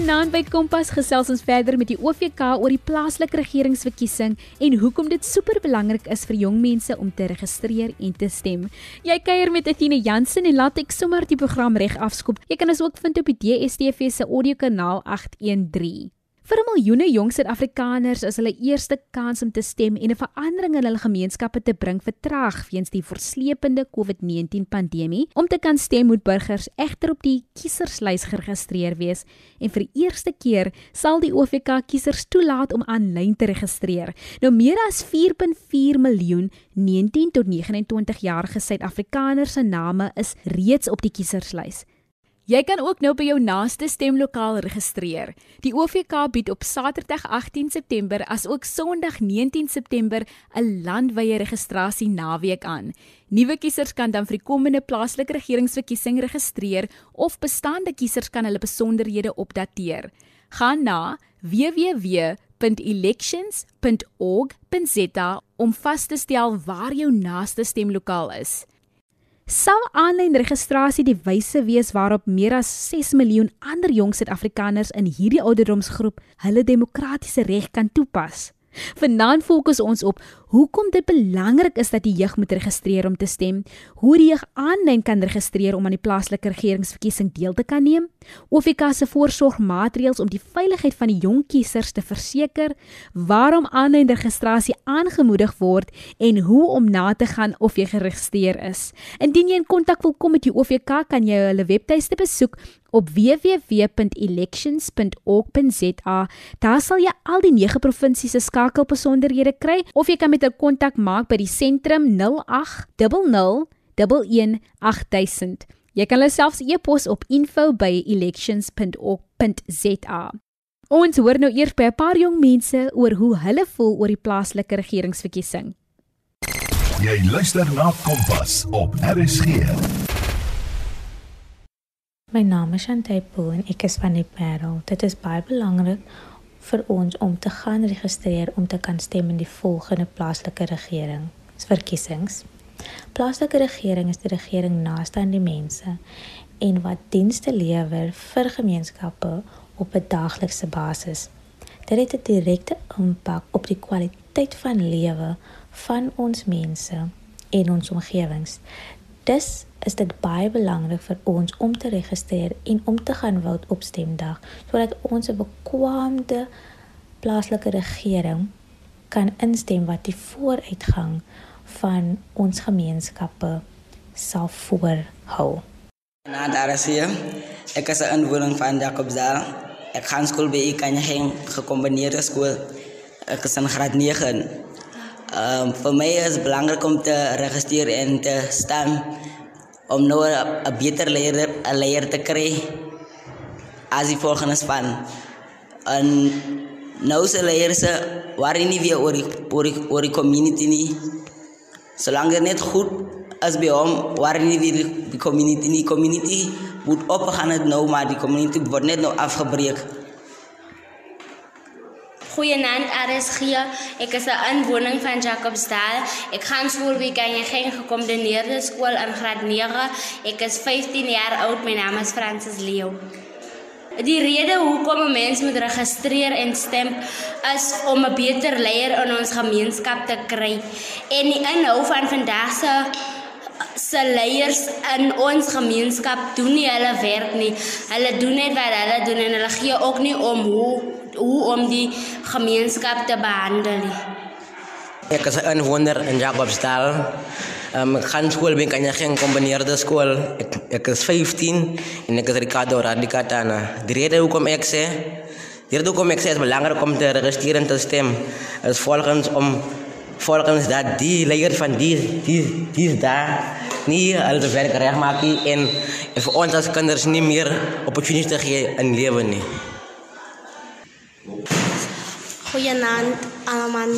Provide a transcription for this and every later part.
Vanaand by Kompas gesels ons verder met die OVK oor die plaaslike regeringsverkiesing en hoekom dit super belangrik is vir jong mense om te registreer en te stem. Jy kuier met Athina Jansen en laat ek sommer die program reg afskop. Jy kan ons ook vind op die DSTV se audiokanaal 813. Vir miljoene jong Suid-Afrikaners is hulle eerste kans om te stem en 'n verandering in hulle gemeenskappe te bring vertraag weens die verslepende COVID-19 pandemie. Om te kan stem moet burgers egter op die kieserslys geregistreer wees en vir die eerste keer sal die OVK kiesers toelaat om aanlyn te registreer. Nou meer as 4.4 miljoen 19 tot 29 jarige Suid-Afrikaners se name is reeds op die kieserslys. Jy kan ook nou by jou naaste stemlokaal registreer. Die OVK bied op Saterdag 18 September as ook Sondag 19 September 'n landwyse registrasie naweek aan. Nuwe kiesers kan dan vir die komende plaaslike regeringsverkiesing registreer of bestaande kiesers kan hulle besonderhede opdateer. Gaan na www.elections.org.za om vas te stel waar jou naaste stemlokaal is sal aanlyn registrasie die wyse wees waarop meer as 6 miljoen ander jong Suid-Afrikaners in hierdie ouderdomsgroep hulle demokratiese reg kan toepas. Vanaand fokus ons op hoekom dit belangrik is dat die jeug moet registreer om te stem, hoe die jeug aanlyn kan registreer om aan die plaaslike regeringsverkiesing deel te kan neem, OFK se voorsorgmaatreëls om die veiligheid van die jong kiesers te verseker, waarom aanlyn registrasie aangemoedig word en hoe om na te gaan of jy geregistreer is. Indien jy in kontak wil kom met die OFK, kan jy hulle webtuiste besoek op www.elections.org.za. Daar sal jy al die 9 provinsies se skakelbesonderhede kry of jy kan met 'n kontak maak by die sentrum 0800 118000. Jy kan hulle selfs e-pos op info@elections.org.za. Ons hoor nou eers by 'n paar jong mense oor hoe hulle voel oor die plaaslike regeringsverkiesing. Jy luister na Kompas op RSG. My naam is Shantay Pool en ek is van die Parel. Dit is baie belangrik vir ons om te gaan registreer om te kan stem in die volgende plaaslike regering verkiesings. Plaaslike regering is die regering naaste aan die mense en wat dienste lewer vir gemeenskappe op 'n daaglikse basis. Dit het 'n direkte impak op die kwaliteit van lewe van ons mense en ons omgewings. Dis is dit baie belangrik vir ons om te registreer en om te gaan vote op stemdag sodat ons 'n bekwame plaaslike regering kan instem wat die vooruitgang van ons gemeenskappe sal voorhou. Na daar is hier. Ek is 'n inwoner van Jacobsdal. Ek gaan skool by Ikanyeng gekombineerde skool. Ek is in graad 9. Ehm um, vir my is belangrik om te registreer en te stem om nou 'n beter leier 'n leier te kry as die volgende span. En nou se leiers se waar nie weer oor die, oor die, oor die community nie. Solank dit net goed as by hom waar nie weer die community nie community moet opgaan het nou maar die community word net nou afgebreek. Goeienaand RSG. Ek is 'n inwoner van Jacobsdal. Ek gaan skool by Kanyeng gekombineerde skool in graad 9. Ek is 15 jaar oud. My naam is Francis Leo. Die rede hoekom 'n mens moet registreer en stem is om 'n beter leier in ons gemeenskap te kry. En die inhou van vandag se se leiers in ons gemeenskap doen nie hulle werk nie. Hulle doen net wat hulle doen en hulle gee ook nie om hoe hoe om die gemeenskap te behandel. Ek is 'n inwoner in Jacobsdal. Um, ek gaan skool by kan jy geen kombineerde skool. Ek ek is 15 en ek is Ricardo Radicatana. Die rede hoekom ek sê Die rede hoekom ek sê dit is belangrik om te registreer en te stem is volgens om volgens dat die leier van die die die daar nie al die werk reg maak nie en vir ons as kinders nie meer opportunities te gee in lewe nie. Goeienaand almal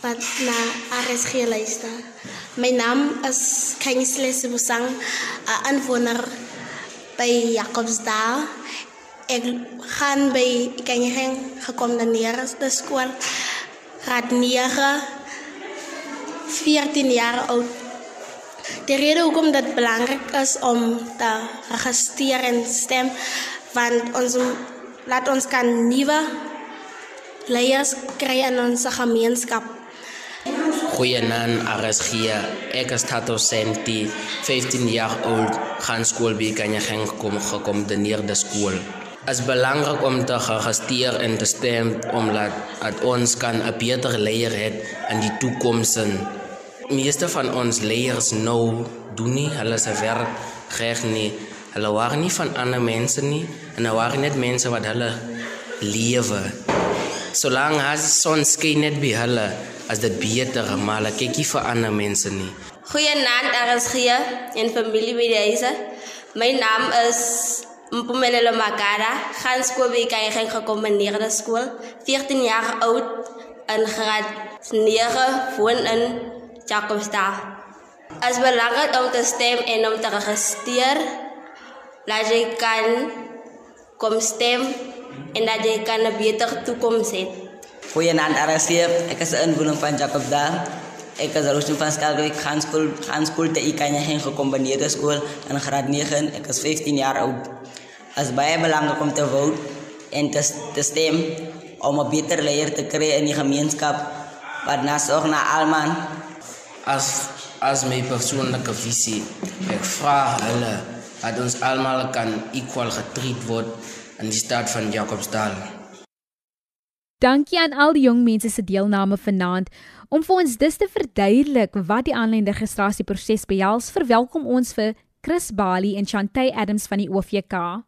wat na RSG luister. My naam is Kingsley Sibusang, 'n inwoner by Jacobsdal. Ek gaan by Kanyeng gekom na neerste skool. Graad 9 14 jaar oud. Die rede hoekom dit belangrik is om te registreer en stem want ons laat ons kan nuwe leiers kry in ons gemeenskap. Goeienaand RSG. Ek is Tato Senti, 15 jaar oud, gaan skool by Kanyageng kom gekom de neerde skool. Het is belangrijk om te registreer en te stem omdat het ons kan 'n beter leier het in die toekoms. Meeste van ons leiers nou doen nie hulle se werk reg nie. Hulle waren nie van ander mense nie en hulle waren net mense wat hulle lewe. Solange as son skyn net by hulle as dit beter maar hulle kyk nie vir ander mense nie. Goeienaand RSG en familie by die huise. My naam is Mpumelelo Magara, gaan skool by Kayeng gekombineerde skool, 14 jaar oud in graad 9 woon in Jacobsdal. As belangrik om te stem en om te registreer, laat jy kan kom stem en dat jy kan 'n beter toekoms hê. Goeienaand RSC, ek is 'n inwoner van Jacobsdal. Ek is Roosje van Skalkwyk gaan skool gaan skool te Ikanya heen gekombineerde skool in graad 9. Ek is 15 jaar oud. As baie belangrik om te vote en te, te stem om 'n beter leier te kry in die gemeenskap wat nasorg na almal. As as my persoonlike visie, ek vra hulle dat ons almal kan equal getreed word in die stad van Jacobsdal. Dankie aan al die jong mense se deelname vanaand om vir ons dus te verduidelik wat die aanlyn registrasieproses behels. Verwelkom ons vir Chris Bali en Chantay Adams van die OVK.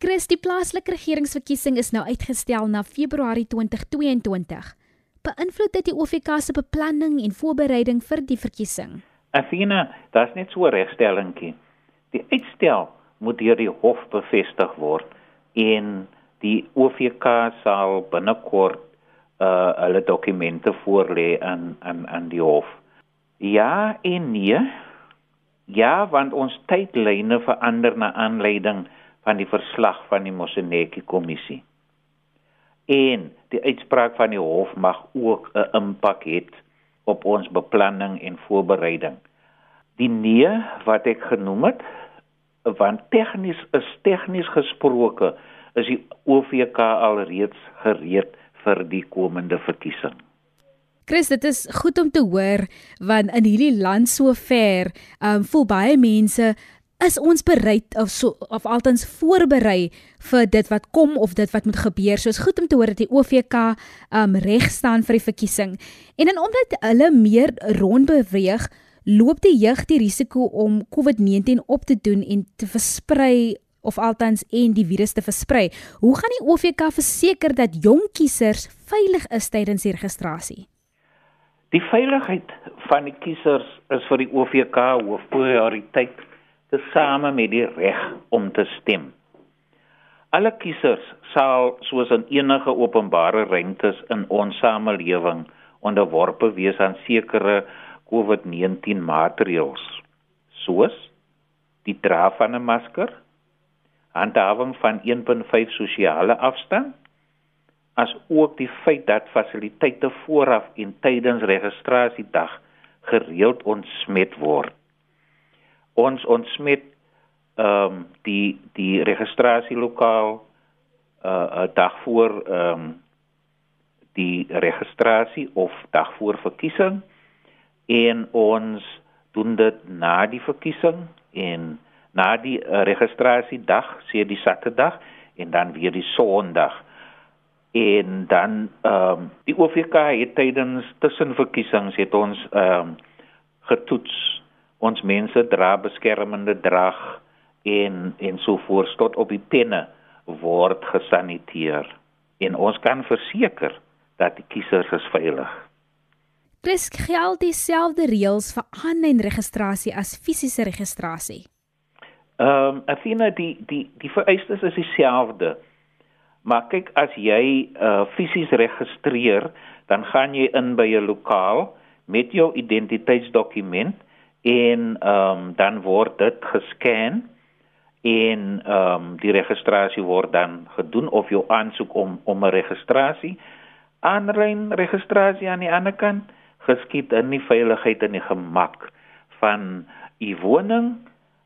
Chris, die plaaslike regeringsverkiesing is nou uitgestel na Februarie 2022. Beïnvloed dit die OVK se beplanning en voorbereiding vir die verkiesing? Athena, daar's net so 'n regstellingkie. Die uitstel moet deur die hof bevestig word en die OVK sal binnekort uh hulle dokumente voorlê aan aan aan die hof. Ja en nee. Ja, want ons tydlyne verander na aanleiding van die verslag van die Moseneke kommissie. En die uitspraak van die hof mag ook 'n impak hê op ons beplanning en voorbereiding. Die nee wat ek genoem het, want tegnies is tegnies gesproke is die OVK alreeds gereed vir die komende verkiesing. Chris, dit is goed om te hoor want in hierdie land so ver, um voel baie mense is ons bereid of so of altens voorberei vir dit wat kom of dit wat moet gebeur. So is goed om te hoor dat die OVK um reg staan vir die verkiesing. En dan omdat hulle meer rond beweeg, loop die jeug die risiko om COVID-19 op te doen en te versprei of altens en die virus te versprei. Hoe gaan die OVK verseker dat jong kiesers veilig is tydens die registrasie? Die veiligheid van die kiesers is vir die OVK hoofprioriteit tesame met die reg om te stem. Alle kiesers sal soos in enige openbare ruimtes in ons samelewing onderworpe wees aan sekere COVID-19 maatreëls soos die dra van 'n masker, handhawing van 1.5 sosiale afstand, as ook die feit dat fasiliteite vooraf en tydens registrasiedag gereeld ontsmet word. Ons ontsmet ehm um, die die registrasielokaal uh 'n dag voor ehm um, die registrasie of dag voor verkiesing en ons doen dit na die verkiesing en na die uh, registrasiedag, sê die Saterdag en dan weer die Sondag. En dan ehm um, die OVK het tydens tussenverkiesings het ons ehm um, getoets. Ons mense dra beskermende drag en en so voort tot op die penne word gesaniteer. En ons kan verseker dat die kiesers is veilig. Dis geld dieselfde reëls vir aanlyn registrasie as fisiese registrasie. Ehm um, Athena die die die vereistes is dieselfde. Maar kyk as jy uh fisies registreer, dan gaan jy in by 'n lokaal met jou identiteitsdokument en ehm um, dan word dit gescan en ehm um, die registrasie word dan gedoen of jou aansoek om om 'n registrasie aanlyn registrasie aan die ander kant geskied in die veiligheid en die gemak van u woning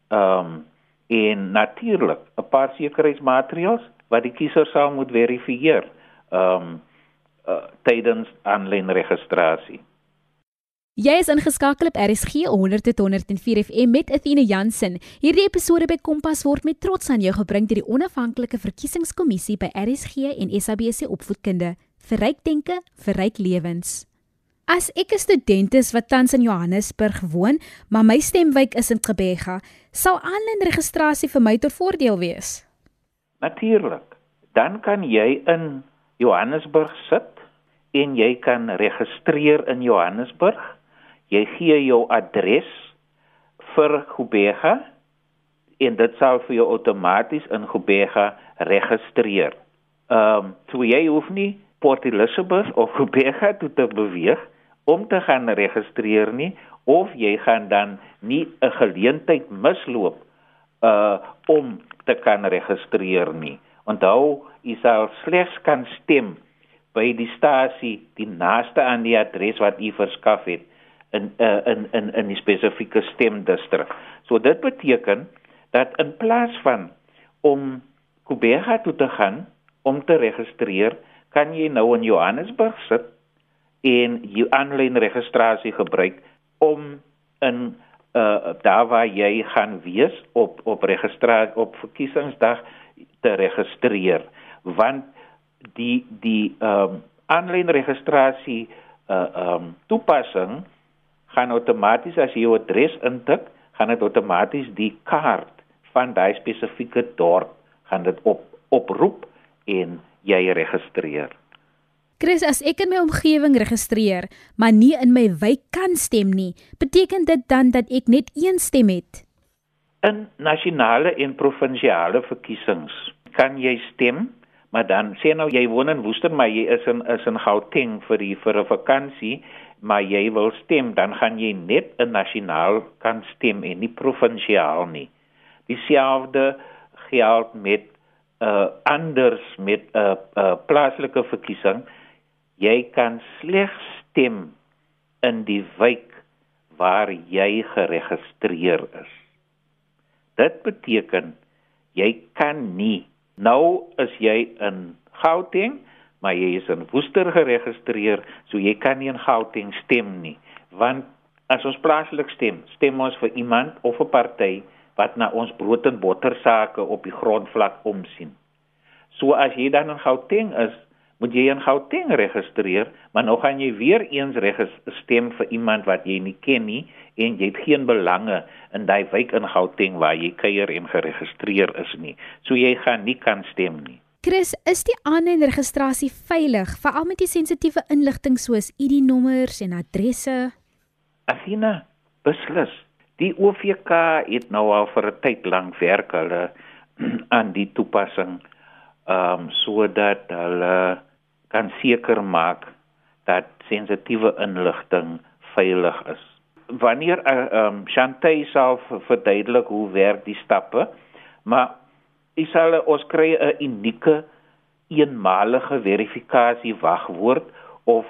ehm um, en natuurlik 'n paar sekuriteitsmaatreëls wat die kiezer sal moet verifieer ehm um, uh, tydens aanlyn registrasie. Jy is ingeskakel op RSG 100.104 FM met Athena Jansen. Hierdie episode by Kompas word met trots aan jou gebring deur die onafhanklike verkiesingskommissie by RSG en SABC Opvoedkunde vir ryk denke, vir ryk lewens. As ek 'n student is wat tans in Johannesburg woon, maar my stemwyk is in Gqeberha, sal aanlyn registrasie vir my tot voordeel wees. Natuurlik. Dan kan jy in Johannesburg sit en jy kan registreer in Johannesburg jy gee jou adres vir Gubega en dit sal vir jou outomaties in Gubega registreer. Ehm um, so jy hoef nie Port Elizabeth of Gubega toe te beweeg om te gaan registreer nie of jy gaan dan nie 'n geleentheid misloop uh om te kan registreer nie. Onthou, jy sal slegs kan stem by die stasie die naaste aan die adres wat u verskaf het in uh, in in in die spesifieke stemdistrik. So dit beteken dat in plaas van om Kubega toe te gaan om te registreer, kan jy nou in Johannesburg sit en jou aanlyn registrasie gebruik om in uh daar waar jy gaan wees op op registrasie op verkiesingsdag te registreer want die die ehm um, aanlyn registrasie uh ehm um, toepassing gaan outomaties as jy jou adres intik, gaan dit outomaties die kaart van daai spesifieke dorp gaan dit op oproep en jy registreer. Chris, as ek in my omgewing registreer, maar nie in my wijk kan stem nie, beteken dit dan dat ek net een stem het? In nasionale en provinsiale verkiesings kan jy stem, maar dan sê nou jy woon in Woester, maar jy is in is in Gauteng vir die vir 'n vakansie maar jy wil stem, dan gaan jy net 'n nasionaal kan stem en nie provinsiaal nie. Dieselfde geld met uh anders met 'n uh, uh, plaaslike verkiesing. Jy kan slegs stem in die wijk waar jy geregistreer is. Dit beteken jy kan nie nou as jy in Gauteng maar jy is in Woester geregistreer, so jy kan nie in Gauteng stem nie, want as ons plaaslik stem, stem ons vir iemand of 'n party wat na ons brood en botter sake op die grondvlak omsien. So as jy dan in Gauteng is, moet jy in Gauteng registreer, maar nou gaan jy weer eens stem vir iemand wat jy nie ken nie en jy het geen belange in daai wijk in Gauteng waar jy kuier en geregistreer is nie. So jy gaan nie kan stem nie. Chris, is die aanlyn registrasie veilig, veral met die sensitiewe inligting soos ID-nommers en adresse? Athena, beslis. Die OVK het nou al vir 'n tyd lank werk hulle aan die toepassing ehm um, sodat hulle kan seker maak dat sensitiewe inligting veilig is. Wanneer eh, ehm uh, um, Chantay self verduidelik hoe werk die stappe, maar Isale ons kry 'n unieke eenmalige verifikasie wagwoord of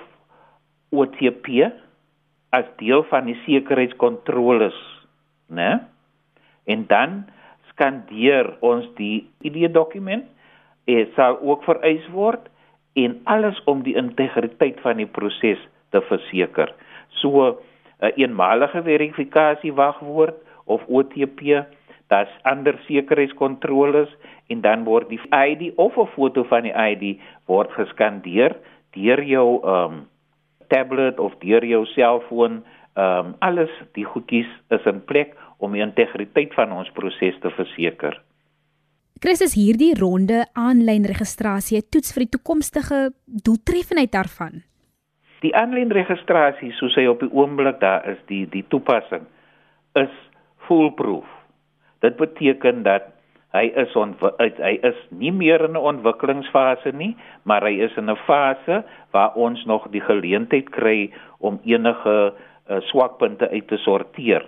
OTP as deel van die sekuriteitskontroles, né? En dan skandeer ons die ID-dokument. Dit sal ook vereis word en alles om die integriteit van die proses te verseker. So 'n eenmalige verifikasie wagwoord of OTP daar's ander sekuriteitskontroles en dan word die ID of 'n foto van die ID word geskandeer deur jou ehm um, tablet of deur jou selfoon ehm um, alles die goedjies is in plek om die integriteit van ons proses te verseker. Chris is hierdie ronde aanlyn registrasie toets vir die toekomstige doeltreffendheid daarvan. Die aanlyn registrasie soos hy op die oomblik daar is, die die toepassing is foolproof. Dit beteken dat hy is hy is nie meer in 'n ontwikkelingsfase nie, maar hy is in 'n fase waar ons nog die geleentheid kry om enige uh, swakpunte uit te sorteer.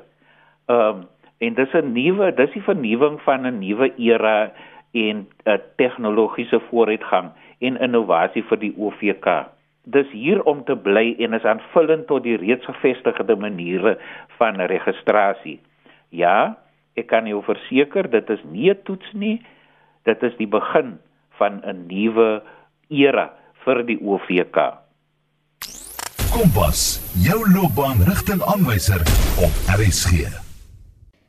Ehm um, en dis 'n nuwe, dis die vernuwing van 'n nuwe era en 'n tegnologiese vooruitgang en innovasie vir die OVK. Dis hier om te bly en is aanvullend tot die reeds gevestigde maniere van registrasie. Ja, ek kan jou verseker dit is nie 'n toets nie. Dit is die begin van 'n nuwe era vir die OVK. Kompas, jou loopbaanrigtingaanwyser op RSG.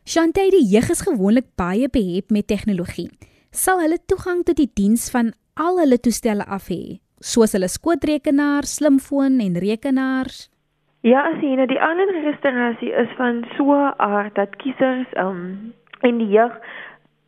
Shantay, die jeug is gewoonlik baie behep met tegnologie. Sal hulle toegang tot die diens van al hulle toestelle af hê, soos hulle skootrekenaar, slimfoon en rekenaars? Ja, jy nou die ander registrasie is van so 'n aard dat kiesers um en die jeug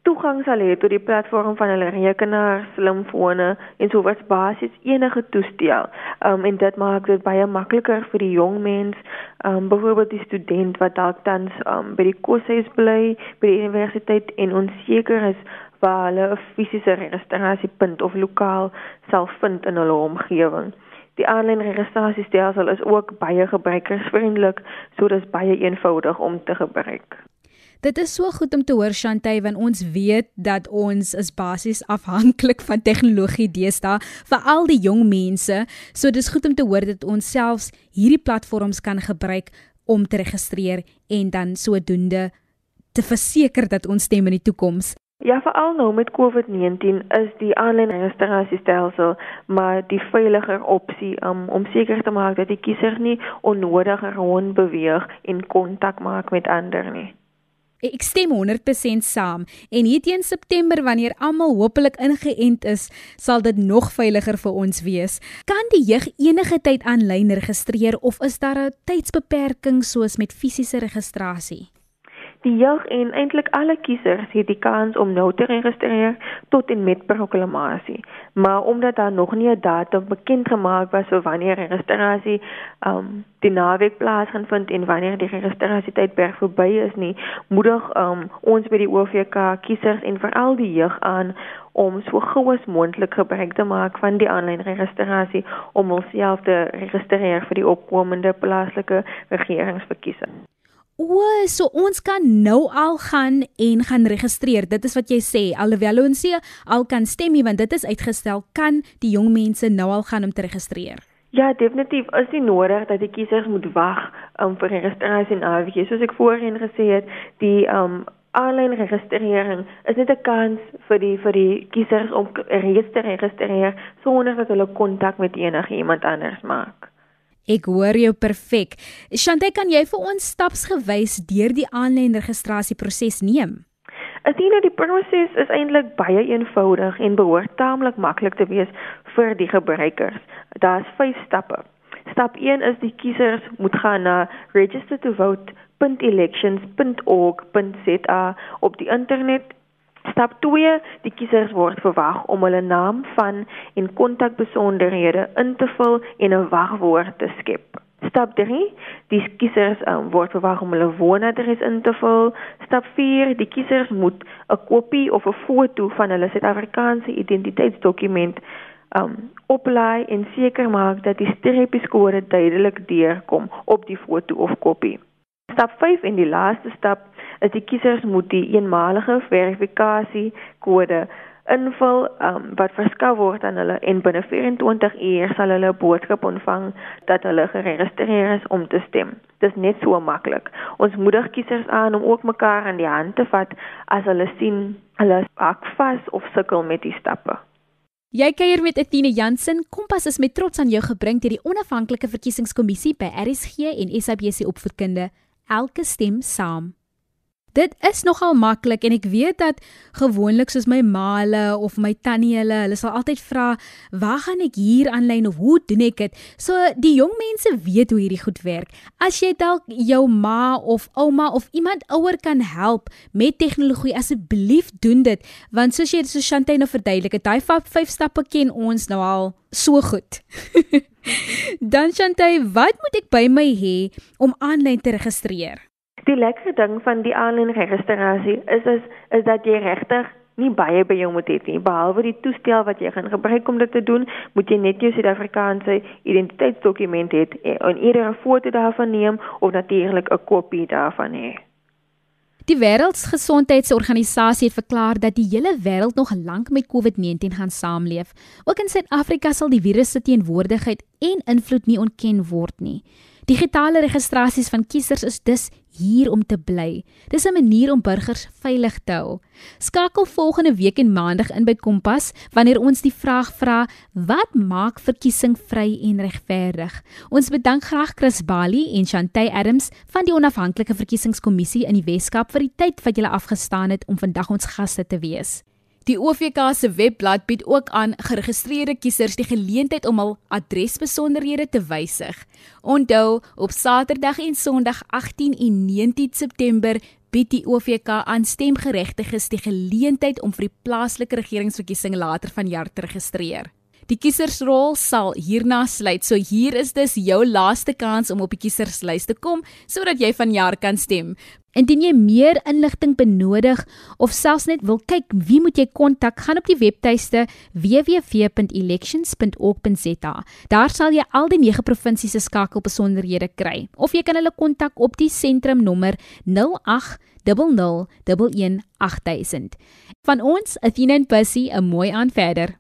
toegang sal hê tot die platform van hulle rekenaar, slimfone en sowas basies enige toestel. Um en dit maak dit baie makliker vir die jong mens, um byvoorbeeld die student wat dalk tans um by die koshuis bly, by die universiteit en onseker is waar hulle 'n fisiese registrasiepunt of lokaal sal vind in hulle omgewing. Die aanlyn registrasiestelsel is ook baie gebruikersvriendelik, so dit is baie eenvoudig om te gebruik. Dit is so goed om te hoor Shantay want ons weet dat ons is basies afhanklik van tegnologie deesdae vir al die jong mense. So dis goed om te hoor dat ons selfs hierdie platforms kan gebruik om te registreer en dan sodoende te verseker dat ons stem in die toekoms Ja, veral nou met COVID-19 is die aanlyn registrasiestelsel maar die veiliger opsie um, om seker te maak dat die kiezer nie onnodig rond beweeg en kontak maak met ander nie. Ek stem 100% saam en hier teen September wanneer almal hopelik ingeënt is, sal dit nog veiliger vir ons wees. Kan die jeug enige tyd aanlyn registreer of is daar 'n tydsbeperking soos met fisiese registrasie? Die jeug en eintlik alle kiesers het die kans om nou te registreer tot en met proklamasie. Maar omdat daar nog nie 'n datum bekend gemaak was vir wanneer registrasie um die naweek plaasvind en wanneer die registrasietydperk verby is nie, moedig um ons by die OVK kiesers en veral die jeug aan om so gou as moontlik gebruik te maak van die aanlyn registrasie om homself te registreer vir die opkomende plaaslike regeringsverkiesing. O, so ons kan nou al gaan en gaan registreer. Dit is wat jy sê. Alhoewel ons sê al kan stem want dit is uitgestel, kan die jong mense nou al gaan om te registreer. Ja, definitief. Is nie nodig dat die kiesers moet wag um, vir registrasie en afgee. Soos ek voorheen gesê het, die um aanlyn registrering is net 'n kans vir die vir die kiesers om reeds te registreer sonder dat hulle kontak met enigiemand anders maak. Ek hoor jou perfek. Shante, kan jy vir ons stapsgewys deur die aanlyn registrasieproses neem? Asien die proses is eintlik baie eenvoudig en behoort taamlik maklik te wees vir die gebruikers. Daar's 5 stappe. Stap 1 is die kiesers moet gaan na register2vote.elections.org.za op die internet Stap 2: Die kiesers word verwag om hulle naam van en kontakbesonderhede in te vul en 'n wagwoord te skep. Stap 3: Die kiesers um, word verwag om hulle woonadres in te vul. Stap 4: Die kiesers moet 'n kopie of 'n foto van hulle Suid-Afrikaanse identiteitsdokument um oplaai en seker maak dat die streepieskode duidelik deurkom op die foto of kopie. Stap 5 en die laaste stap is die kiesers moet die eenmalige verifikasie kode invul um, wat verskaf word aan hulle en binne 24 uur sal hulle 'n boodskap ontvang dat hulle geregistreer is om te stem. Dit is net so maklik. Ons moedig kiesers aan om ook mekaar aan die hand te vat as hulle sien hulle ak vas of sukkel met die stappe. Jy kuier met Etienne Jansen. Kompas is met trots aan jou gebring deur die onafhanklike verkiesingskommissie by RSG en SABC opvoedkunde. Elke stem saam. Dit is nogal maklik en ek weet dat gewoonlik soos my ma hulle of my tannie hulle, hulle sal altyd vra, "Waar gaan ek hier aanlyn of hoe doen ek dit?" So die jong mense weet hoe hierdie goed werk. As jy dalk jou ma of ouma of iemand ouer kan help met tegnologie, asseblief doen dit, want soos jy so Shantay nou verduidelik het, daai vyf stappe ken ons nou al so goed. Dan Shantay, wat moet ek by my hê om aanlyn te registreer? Die lekker ding van die aanlyn registrasie is is is dat jy regtig nie baie by jou moet hê nie behalwe die toestel wat jy gaan gebruik om dit te doen, moet jy net jou Suid-Afrikaanse identiteitsdokument hê en eerder 'n foto daarvan neem of natuurlik 'n kopie daarvan hê. Die Wêreldgesondheidsorganisasie het verklaar dat die hele wêreld nog lank met COVID-19 gaan saamleef. Ook in Suid-Afrika sal die virus se teenwoordigheid en invloed nie ontken word nie. Digitale registrasies van kiesers is dus hier om te bly. Dis 'n manier om burgers veilig te hou. Skakel volgende week en maandag in by Kompas wanneer ons die vraag vra: Wat maak verkiesing vry en regverdig? Ons bedank graag Chris Bali en Chantay Adams van die onafhanklike verkiesingskommissie in die Weskaap vir die tyd wat julle afgestaan het om vandag ons gaste te wees. Die OVK se webblad bied ook aan geregistreerde kiesers die geleentheid om hul adresbesonderhede te wysig. Onthou, op Saterdag en Sondag 18 en 19 September bied die OVK aan stemgeregtiges die geleentheid om vir die plaaslike regeringsverkiesing later vanjaar te registreer. Die kiesersrol sal hierna sluit. So hier is dus jou laaste kans om op die kieserslys te kom sodat jy vanjaar kan stem. Indien jy meer inligting benodig of selfs net wil kyk wie moet jy kontak, gaan op die webtuiste www.elections.org.za. Daar sal jy al die 9 provinsies se skakelbesonderhede kry. Of jy kan hulle kontak op die sentrumnommer 08 00 11 8000. Van ons, Athena en Percy, 'n mooi aan verder.